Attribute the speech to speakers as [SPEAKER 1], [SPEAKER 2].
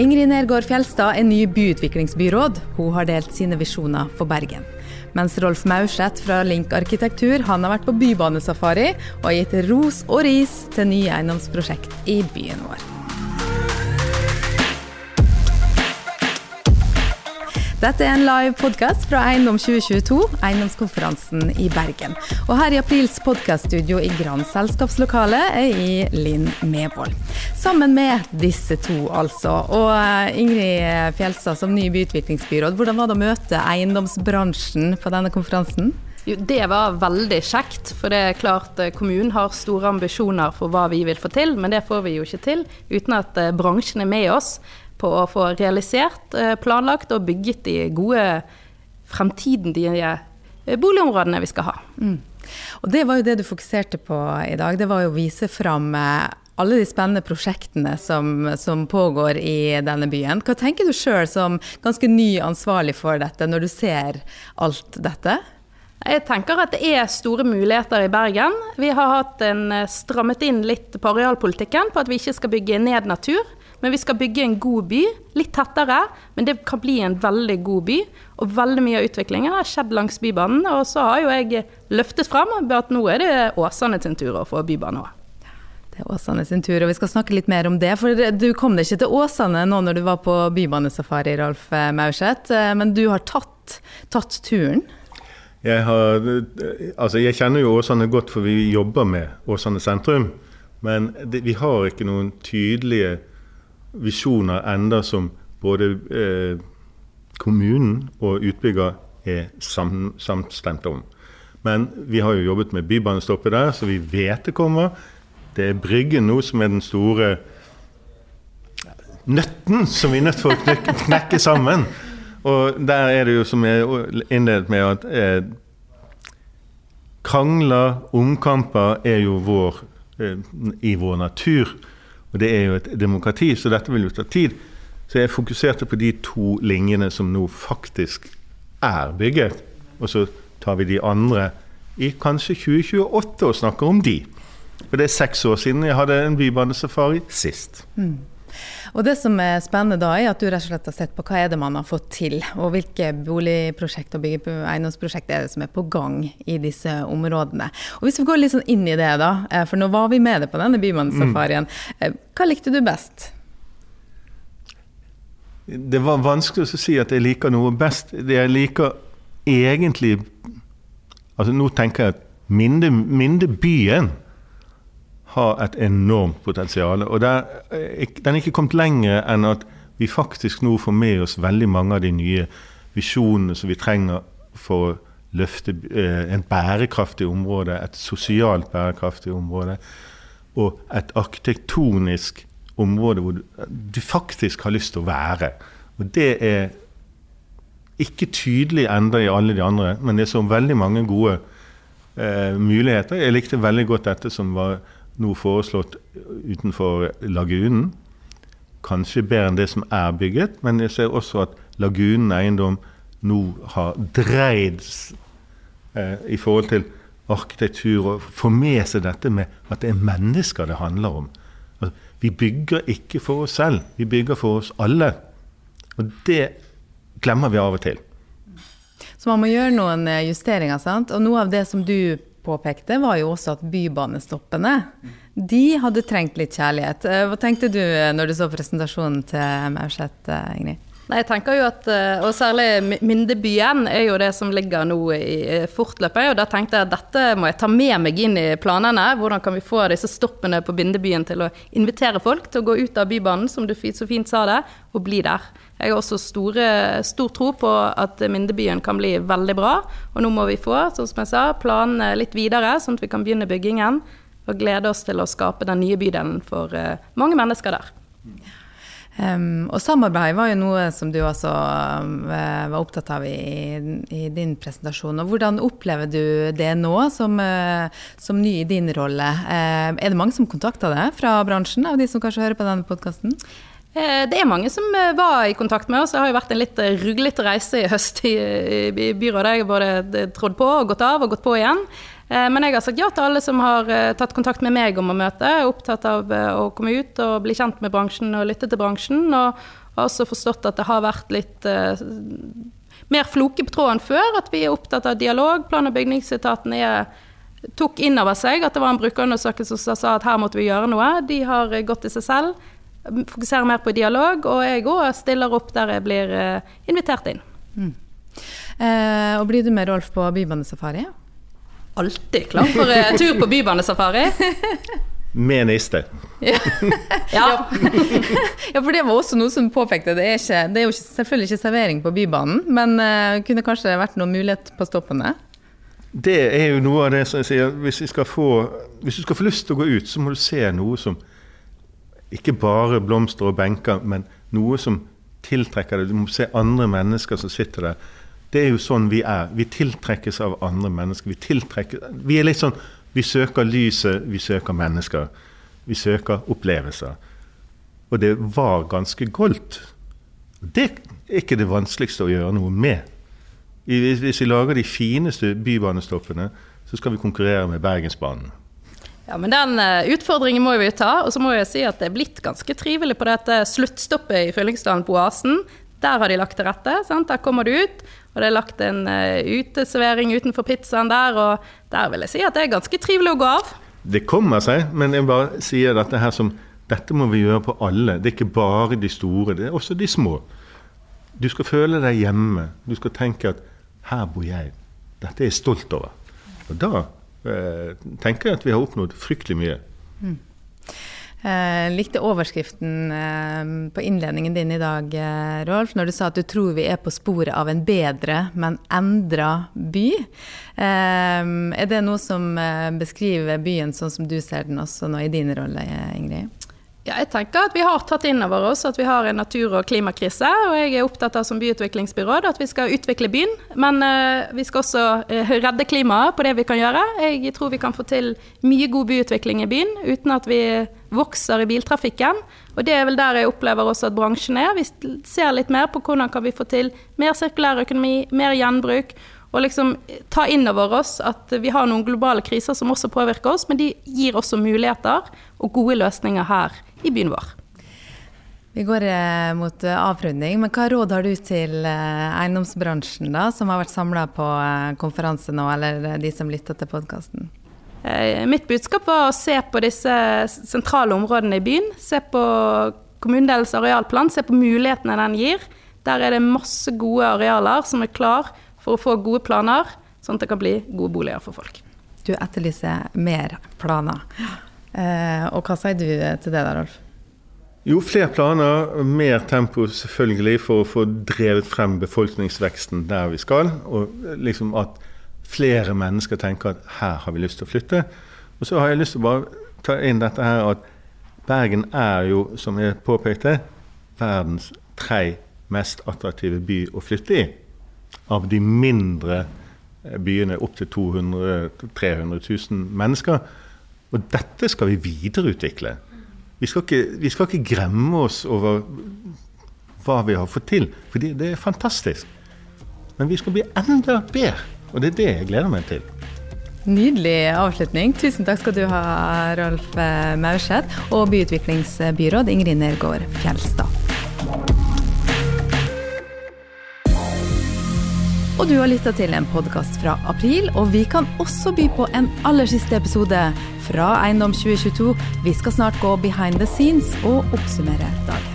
[SPEAKER 1] Ingrid Nergård Fjelstad er ny byutviklingsbyråd. Hun har delt sine visjoner for Bergen. Mens Rolf Maurseth fra Link arkitektur han har vært på bybanesafari og gitt ros og ris til nye eiendomsprosjekt i byen vår. Dette er en live podkast fra Eiendom 2022, eiendomskonferansen i Bergen. Og her i aprils podkaststudio i Grand selskapslokale er i Linn Mevold. Sammen med disse to, altså. Og eh, Ingrid Fjelstad som ny byutviklingsbyråd, hvordan var det å møte eiendomsbransjen på denne konferansen?
[SPEAKER 2] Jo, det var veldig kjekt, for det er klart eh, kommunen har store ambisjoner for hva vi vil få til, men det får vi jo ikke til uten at eh, bransjen er med oss på å få realisert, eh, planlagt og bygget de gode fremtidige eh, boligområdene vi skal ha. Mm.
[SPEAKER 1] Og Det var jo det du fokuserte på i dag. Det var jo å vise fram eh, alle de spennende prosjektene som, som pågår i denne byen. Hva tenker du sjøl som ganske ny ansvarlig for dette, når du ser alt dette?
[SPEAKER 2] Jeg tenker at det er store muligheter i Bergen. Vi har hatt en, strammet inn litt på arealpolitikken, på at vi ikke skal bygge ned natur. Men vi skal bygge en god by, litt tettere, men det kan bli en veldig god by. Og veldig mye av utviklingen har skjedd langs Bybanen. Og så har jo jeg løftet frem at nå er det Åsane sin tur å få bybane òg.
[SPEAKER 1] Det er Åsane sin tur, og vi skal snakke litt mer om det. For du kom deg ikke til Åsane nå når du var på bybanesafari, Rolf Maurseth. Men du har tatt, tatt turen?
[SPEAKER 3] Jeg, har, altså jeg kjenner jo Åsane godt, for vi jobber med Åsane sentrum. Men det, vi har ikke noen tydelige visjoner enda som både eh, kommunen og utbygger er sam, samstemt om. Men vi har jo jobbet med bybanestoppet der, så vi vet det kommer. Det er Bryggen nå som er den store nøtten som vi er nødt til å knekke, knekke sammen. Og der er det jo, som jeg innledet med, at eh, krangler, omkamper, er jo vår, eh, i vår natur. Og det er jo et demokrati, så dette vil jo ta tid. Så jeg fokuserte på de to linjene som nå faktisk er bygget. Og så tar vi de andre i kanskje 2028 og snakker om de. For det er seks år siden jeg hadde en bybanesafari sist. Mm.
[SPEAKER 1] Og Det som er spennende da, er at du rett og slett har sett på hva er det man har fått til, og hvilke boligprosjekt og eiendomsprosjekt er det som er på gang i disse områdene. Og Hvis vi går litt sånn inn i det, da, eh, for nå var vi med det på denne bymannssafarien. Mm. Hva likte du best?
[SPEAKER 3] Det var vanskelig å si at jeg liker noe best. Det jeg liker egentlig Altså Nå tenker jeg at mindre, Minde byen har et enormt potensial. Og der, eh, den er ikke kommet lenger enn at vi faktisk nå får med oss veldig mange av de nye visjonene som vi trenger for å løfte eh, en bærekraftig område, et sosialt bærekraftig område, og et arkitektonisk område hvor du faktisk har lyst til å være. Og det er ikke tydelig enda i alle de andre, men det er så veldig mange gode eh, muligheter. Jeg likte veldig godt dette som var nå foreslått utenfor lagunen. Kanskje bedre enn det som er bygget, men jeg ser også at Lagunen eiendom nå har dreid eh, i forhold til arkitektur og får med seg dette med at det er mennesker det handler om. Altså, vi bygger ikke for oss selv, vi bygger for oss alle. Og det glemmer vi av og til.
[SPEAKER 1] Så man må gjøre noen eh, justeringer, sant? Og noe av det som du påpekte, var jo også at bybanestoppene de hadde trengt litt kjærlighet. Eh, hva tenkte du eh, når du så presentasjonen til Maurseth, eh, Ingrid?
[SPEAKER 2] Nei, jeg tenker jo at, Og særlig Mindebyen er jo det som ligger nå i fortløpet. og Da tenkte jeg at dette må jeg ta med meg inn i planene. Hvordan kan vi få disse stoppene på Bindebyen til å invitere folk til å gå ut av Bybanen, som du så fint sa det, og bli der. Jeg har også store, stor tro på at Mindebyen kan bli veldig bra. Og nå må vi få, som jeg sa, planene litt videre, sånn at vi kan begynne byggingen. Og glede oss til å skape den nye bydelen for uh, mange mennesker der.
[SPEAKER 1] Um, og samarbeid var jo noe som du også um, var opptatt av i, i, din presentasjon. og Hvordan opplever du det nå, som, uh, som ny i din rolle? Uh, er det mange som kontakter deg fra bransjen, av de som kanskje hører på denne podkasten?
[SPEAKER 2] Det er mange som var i kontakt med oss. Det har jo vært en litt ruglete reise i høst i, i byrådet. Jeg har både trådd på og gått av og gått på igjen. Eh, men jeg har sagt ja til alle som har eh, tatt kontakt med meg om å møte. Jeg er opptatt av eh, å komme ut og bli kjent med bransjen og lytte til bransjen. Og har også forstått at det har vært litt mer floke på tråden før. At vi er opptatt av dialog. Plan- og bygningsetaten er, tok inn over seg at det var en brukerundersøkelse som sa at her måtte vi gjøre noe. De har gått i seg selv. Fokuserer mer på dialog. Og jeg òg stiller opp der jeg blir invitert inn. Mm.
[SPEAKER 1] Eh, og blir du med Rolf på bybanesafari?
[SPEAKER 2] Alltid klar for uh, tur på bybanesafari.
[SPEAKER 3] Med niste.
[SPEAKER 2] ja. ja.
[SPEAKER 1] ja. for det var også noe som påpekte. Det er, ikke, det er jo selvfølgelig ikke servering på Bybanen, men uh, kunne kanskje vært noen mulighet på stoppene?
[SPEAKER 3] Det er jo noe av det som jeg sier. Hvis, få, hvis, du skal få lyst til å gå ut, så må du se noe som ikke bare blomster og benker, men noe som tiltrekker deg. Du må se andre mennesker som sitter der det er jo sånn vi er. Vi tiltrekkes av andre mennesker. Vi, vi er litt sånn Vi søker lyset, vi søker mennesker. Vi søker opplevelser. Og det var ganske goldt. Det er ikke det vanskeligste å gjøre noe med. Hvis vi lager de fineste bybanestoppene, så skal vi konkurrere med Bergensbanen.
[SPEAKER 2] Ja, men Den uh, utfordringen må vi ta. Og så må jeg si at det er blitt ganske trivelig på dette sluttstoppet i Fyllingsdalen på Oasen. Der har de lagt til rette. Sant? Der kommer du ut, og det er lagt en uh, uteservering utenfor pizzaen der. Og der vil jeg si at det er ganske trivelig å gå av.
[SPEAKER 3] Det kommer seg, men jeg bare sier dette her som dette må vi gjøre på alle. Det er ikke bare de store, det er også de små. Du skal føle deg hjemme. Du skal tenke at 'her bor jeg'. Dette er jeg stolt over. Og da eh, tenker jeg at vi har oppnådd fryktelig mye. Mm.
[SPEAKER 1] Eh, likte overskriften eh, på innledningen din i dag, eh, Rolf, når du sa at du tror vi er på sporet av en bedre, men endra by. Eh, er det noe som eh, beskriver byen sånn som du ser den også nå i din rolle, Ingrid?
[SPEAKER 2] Ja, jeg tenker at Vi har tatt inn over oss at vi har en natur- og klimakrise. og Jeg er opptatt av som byutviklingsbyråd at vi skal utvikle byen. Men uh, vi skal også uh, redde klimaet på det vi kan gjøre. Jeg tror vi kan få til mye god byutvikling i byen uten at vi vokser i biltrafikken. Og Det er vel der jeg opplever også at bransjen er. Vi ser litt mer på hvordan kan vi få til mer sirkulær økonomi, mer gjenbruk og liksom ta inn over oss at vi har noen globale kriser som også påvirker oss, men de gir også muligheter og gode løsninger her i byen vår.
[SPEAKER 1] Vi går eh, mot eh, avrunding, men hva råd har du til eh, eiendomsbransjen, da, som har vært samla på konferanse nå, eller de som lytter til podkasten?
[SPEAKER 2] Mitt budskap var å se på disse sentrale områdene i byen. Se på kommunedelens arealplan, se på mulighetene den gir. Der er det masse gode arealer som er klar for å få gode planer, sånn at det kan bli gode boliger for folk.
[SPEAKER 1] Du etterlyser mer planer. Eh, og hva sier du til det, da, Rolf?
[SPEAKER 3] Jo, flere planer, mer tempo selvfølgelig for å få drevet frem befolkningsveksten der vi skal. Og liksom at flere mennesker tenker at her har vi lyst til å flytte. Og så har jeg lyst til å bare ta inn dette her at Bergen er jo, som jeg påpekte, verdens tre mest attraktive by å flytte i av de mindre byene opp til 200 000-300 000 mennesker. Og dette skal vi videreutvikle. Vi skal, ikke, vi skal ikke gremme oss over hva vi har fått til, for det er fantastisk. Men vi skal bli enda bedre, og det er det jeg gleder meg til.
[SPEAKER 1] Nydelig avslutning. Tusen takk skal du ha, Rolf eh, Maurseth, og byutviklingsbyråd Ingrid Nergård Fjelstad. Og du har lytta til en podkast fra april, og vi kan også by på en aller siste episode fra Eiendom 2022. Vi skal snart gå behind the scenes og oppsummere dagen.